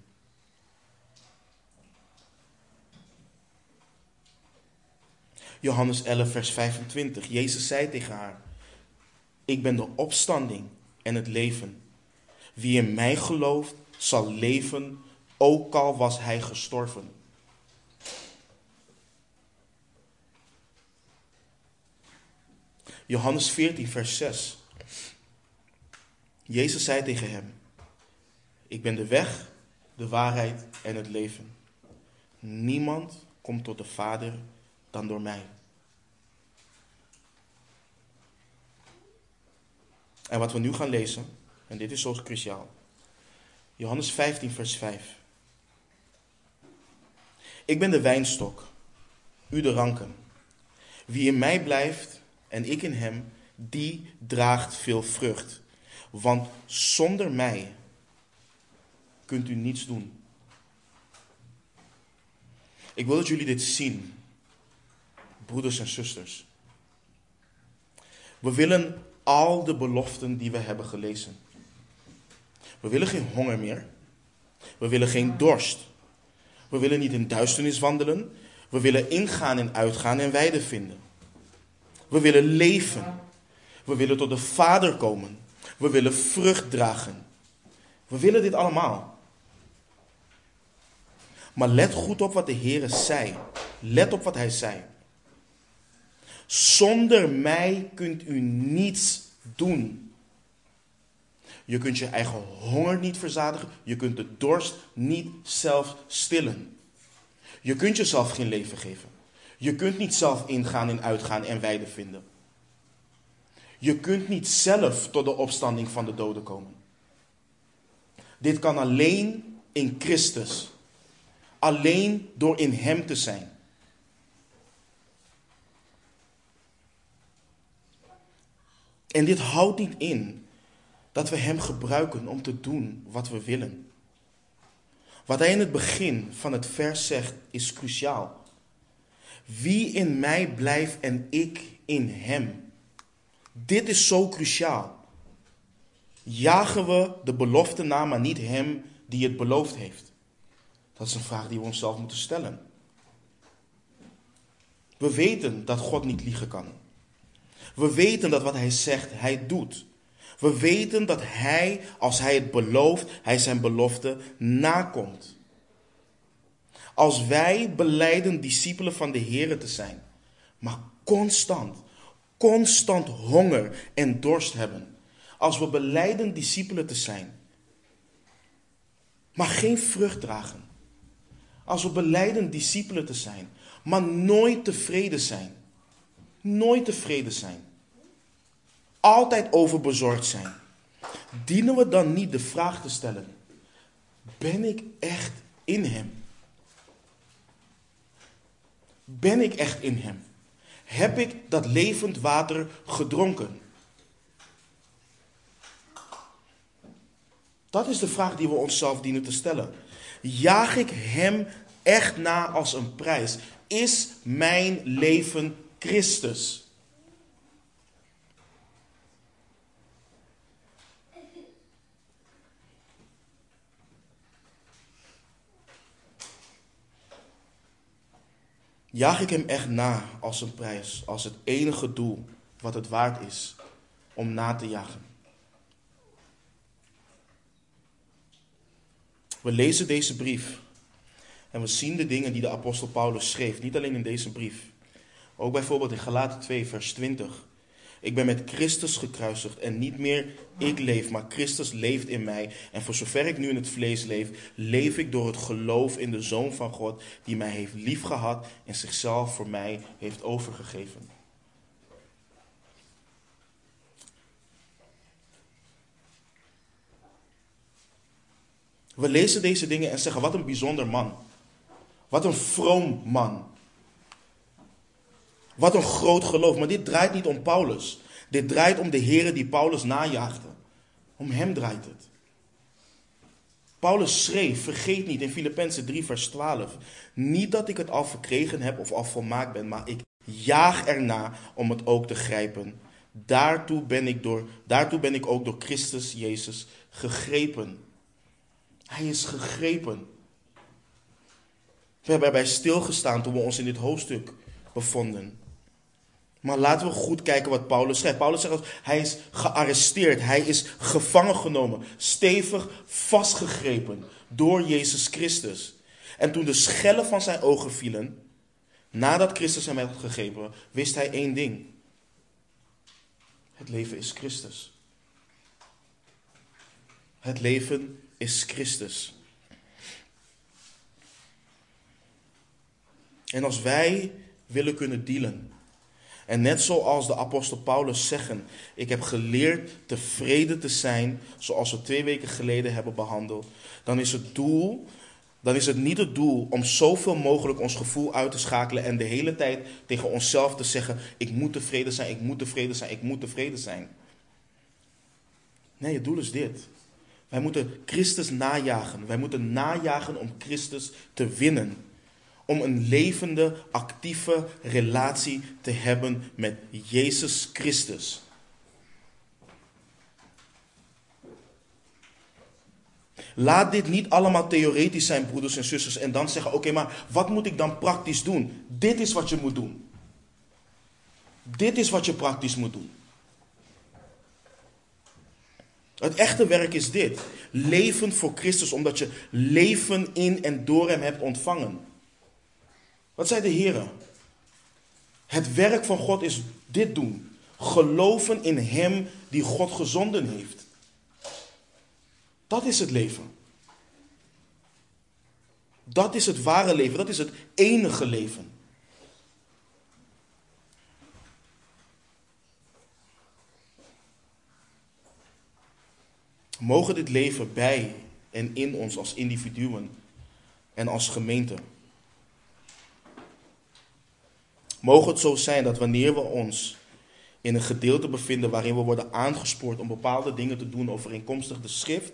Johannes 11, vers 25. Jezus zei tegen haar: Ik ben de opstanding en het leven. Wie in mij gelooft, zal leven, ook al was hij gestorven. Johannes 14, vers 6. Jezus zei tegen hem: Ik ben de weg, de waarheid en het leven. Niemand komt tot de Vader dan door mij. En wat we nu gaan lezen, en dit is zo cruciaal. Johannes 15, vers 5. Ik ben de wijnstok, u de ranken. Wie in mij blijft en ik in hem, die draagt veel vrucht. Want zonder mij kunt u niets doen. Ik wil dat jullie dit zien broeders en zusters. We willen al de beloften die we hebben gelezen. We willen geen honger meer. We willen geen dorst. We willen niet in duisternis wandelen. We willen ingaan en uitgaan en weide vinden. We willen leven. We willen tot de Vader komen. We willen vrucht dragen. We willen dit allemaal. Maar let goed op wat de Heer zei. Let op wat Hij zei. Zonder mij kunt u niets doen. Je kunt je eigen honger niet verzadigen. Je kunt de dorst niet zelf stillen. Je kunt jezelf geen leven geven. Je kunt niet zelf ingaan en uitgaan en weide vinden. Je kunt niet zelf tot de opstanding van de doden komen. Dit kan alleen in Christus. Alleen door in Hem te zijn. En dit houdt niet in dat we Hem gebruiken om te doen wat we willen. Wat Hij in het begin van het vers zegt is cruciaal. Wie in mij blijft en ik in Hem. Dit is zo cruciaal. Jagen we de belofte na, maar niet Hem die het beloofd heeft? Dat is een vraag die we onszelf moeten stellen. We weten dat God niet liegen kan. We weten dat wat hij zegt, hij doet. We weten dat hij, als hij het belooft, hij zijn belofte nakomt. Als wij beleiden discipelen van de Heer te zijn, maar constant, constant honger en dorst hebben. Als we beleiden discipelen te zijn, maar geen vrucht dragen. Als we beleiden discipelen te zijn, maar nooit tevreden zijn. Nooit tevreden zijn. Altijd overbezorgd zijn. Dienen we dan niet de vraag te stellen: Ben ik echt in Hem? Ben ik echt in Hem? Heb ik dat levend water gedronken? Dat is de vraag die we onszelf dienen te stellen. Jaag ik Hem echt na als een prijs? Is mijn leven Christus. Jaag ik hem echt na als een prijs, als het enige doel wat het waard is om na te jagen? We lezen deze brief en we zien de dingen die de apostel Paulus schreef, niet alleen in deze brief, ook bijvoorbeeld in Galaten 2, vers 20. Ik ben met Christus gekruisigd en niet meer ik leef, maar Christus leeft in mij. En voor zover ik nu in het vlees leef, leef ik door het geloof in de Zoon van God, die mij heeft liefgehad en zichzelf voor mij heeft overgegeven. We lezen deze dingen en zeggen: wat een bijzonder man. Wat een vroom man. Wat een groot geloof. Maar dit draait niet om Paulus. Dit draait om de Here die Paulus najaagde. Om hem draait het. Paulus schreef, vergeet niet in Filippenzen 3 vers 12. Niet dat ik het al verkregen heb of al volmaakt ben, maar ik jaag erna om het ook te grijpen. Daartoe ben ik, door, daartoe ben ik ook door Christus Jezus gegrepen. Hij is gegrepen. We hebben erbij stilgestaan toen we ons in dit hoofdstuk bevonden. Maar laten we goed kijken wat Paulus schrijft. Paulus zegt, hij is gearresteerd, hij is gevangen genomen, stevig vastgegrepen door Jezus Christus. En toen de schellen van zijn ogen vielen, nadat Christus hem had gegrepen, wist hij één ding. Het leven is Christus. Het leven is Christus. En als wij willen kunnen dealen en net zoals de apostel Paulus zeggen, ik heb geleerd tevreden te zijn, zoals we twee weken geleden hebben behandeld, dan is het doel, dan is het niet het doel om zoveel mogelijk ons gevoel uit te schakelen en de hele tijd tegen onszelf te zeggen, ik moet tevreden zijn, ik moet tevreden zijn, ik moet tevreden zijn. Nee, het doel is dit. Wij moeten Christus najagen. Wij moeten najagen om Christus te winnen om een levende, actieve relatie te hebben met Jezus Christus. Laat dit niet allemaal theoretisch zijn, broeders en zusters, en dan zeggen: Oké, maar wat moet ik dan praktisch doen? Dit is wat je moet doen. Dit is wat je praktisch moet doen. Het echte werk is dit: leven voor Christus, omdat je leven in en door Hem hebt ontvangen. Wat zei de Heer? Het werk van God is dit doen. Geloven in Hem die God gezonden heeft. Dat is het leven. Dat is het ware leven. Dat is het enige leven. Mogen dit leven bij en in ons als individuen en als gemeente. Mogen het zo zijn dat wanneer we ons in een gedeelte bevinden waarin we worden aangespoord om bepaalde dingen te doen overeenkomstig de schrift,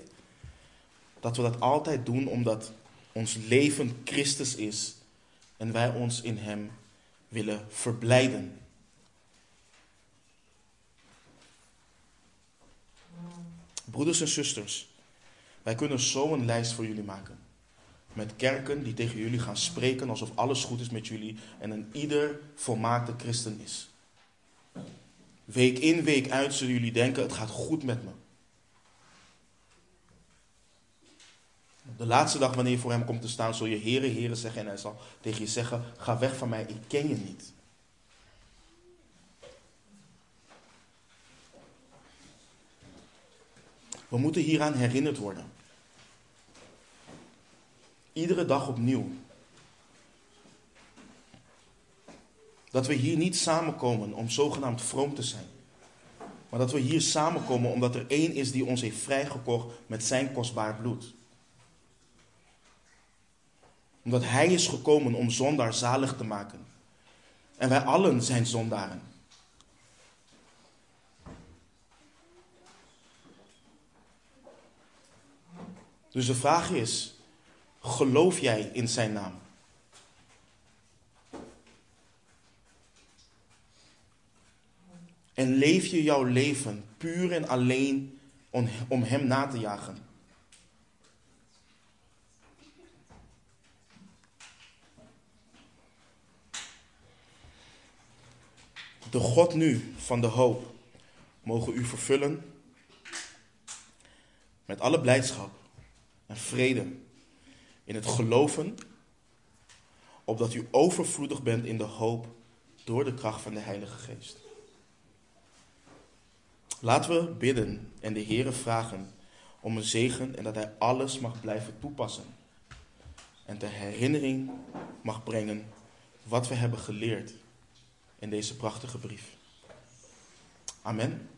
dat we dat altijd doen omdat ons leven Christus is en wij ons in Hem willen verblijden. Broeders en zusters, wij kunnen zo een lijst voor jullie maken met kerken die tegen jullie gaan spreken alsof alles goed is met jullie en een ieder volmaakte christen is. Week in, week uit zullen jullie denken: het gaat goed met me. De laatste dag wanneer je voor hem komt te staan, zul je heren, heren zeggen en hij zal tegen je zeggen: ga weg van mij, ik ken je niet. We moeten hieraan herinnerd worden. Iedere dag opnieuw. Dat we hier niet samenkomen om zogenaamd vroom te zijn. Maar dat we hier samenkomen omdat er één is die ons heeft vrijgekocht met zijn kostbaar bloed. Omdat hij is gekomen om zondaar zalig te maken. En wij allen zijn zondaren. Dus de vraag is, Geloof jij in zijn naam? En leef je jouw leven puur en alleen om Hem na te jagen? De God nu van de hoop mogen u vervullen met alle blijdschap en vrede in het geloven, opdat u overvloedig bent in de hoop door de kracht van de Heilige Geest. Laten we bidden en de Heere vragen om een zegen en dat Hij alles mag blijven toepassen. En ter herinnering mag brengen wat we hebben geleerd in deze prachtige brief. Amen.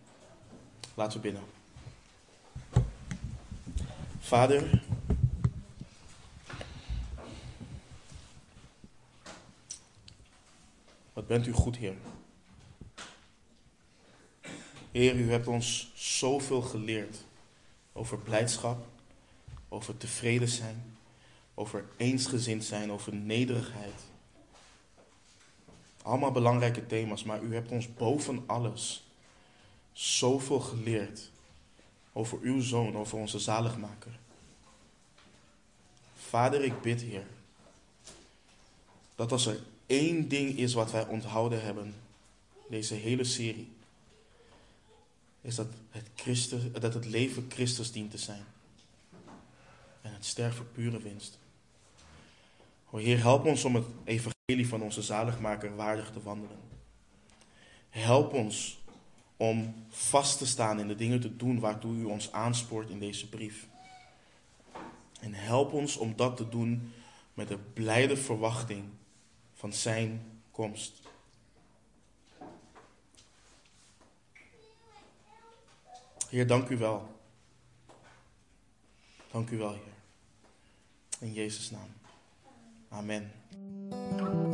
Laten we bidden. Vader, wat bent u goed, Heer. Heer, u hebt ons zoveel geleerd over blijdschap, over tevreden zijn, over eensgezind zijn, over nederigheid. Allemaal belangrijke thema's, maar u hebt ons boven alles zoveel geleerd over uw zoon, over onze zaligmaker. Vader, ik bid, Heer, dat als er één ding is wat wij onthouden hebben, deze hele serie, is dat het, Christus, dat het leven Christus dient te zijn. En het sterven pure winst. O Heer, help ons om het evangelie van onze zaligmaker waardig te wandelen. Help ons om vast te staan in de dingen te doen waartoe u ons aanspoort in deze brief. En help ons om dat te doen met de blijde verwachting van zijn komst. Heer, dank u wel. Dank u wel, Heer. In Jezus' naam. Amen.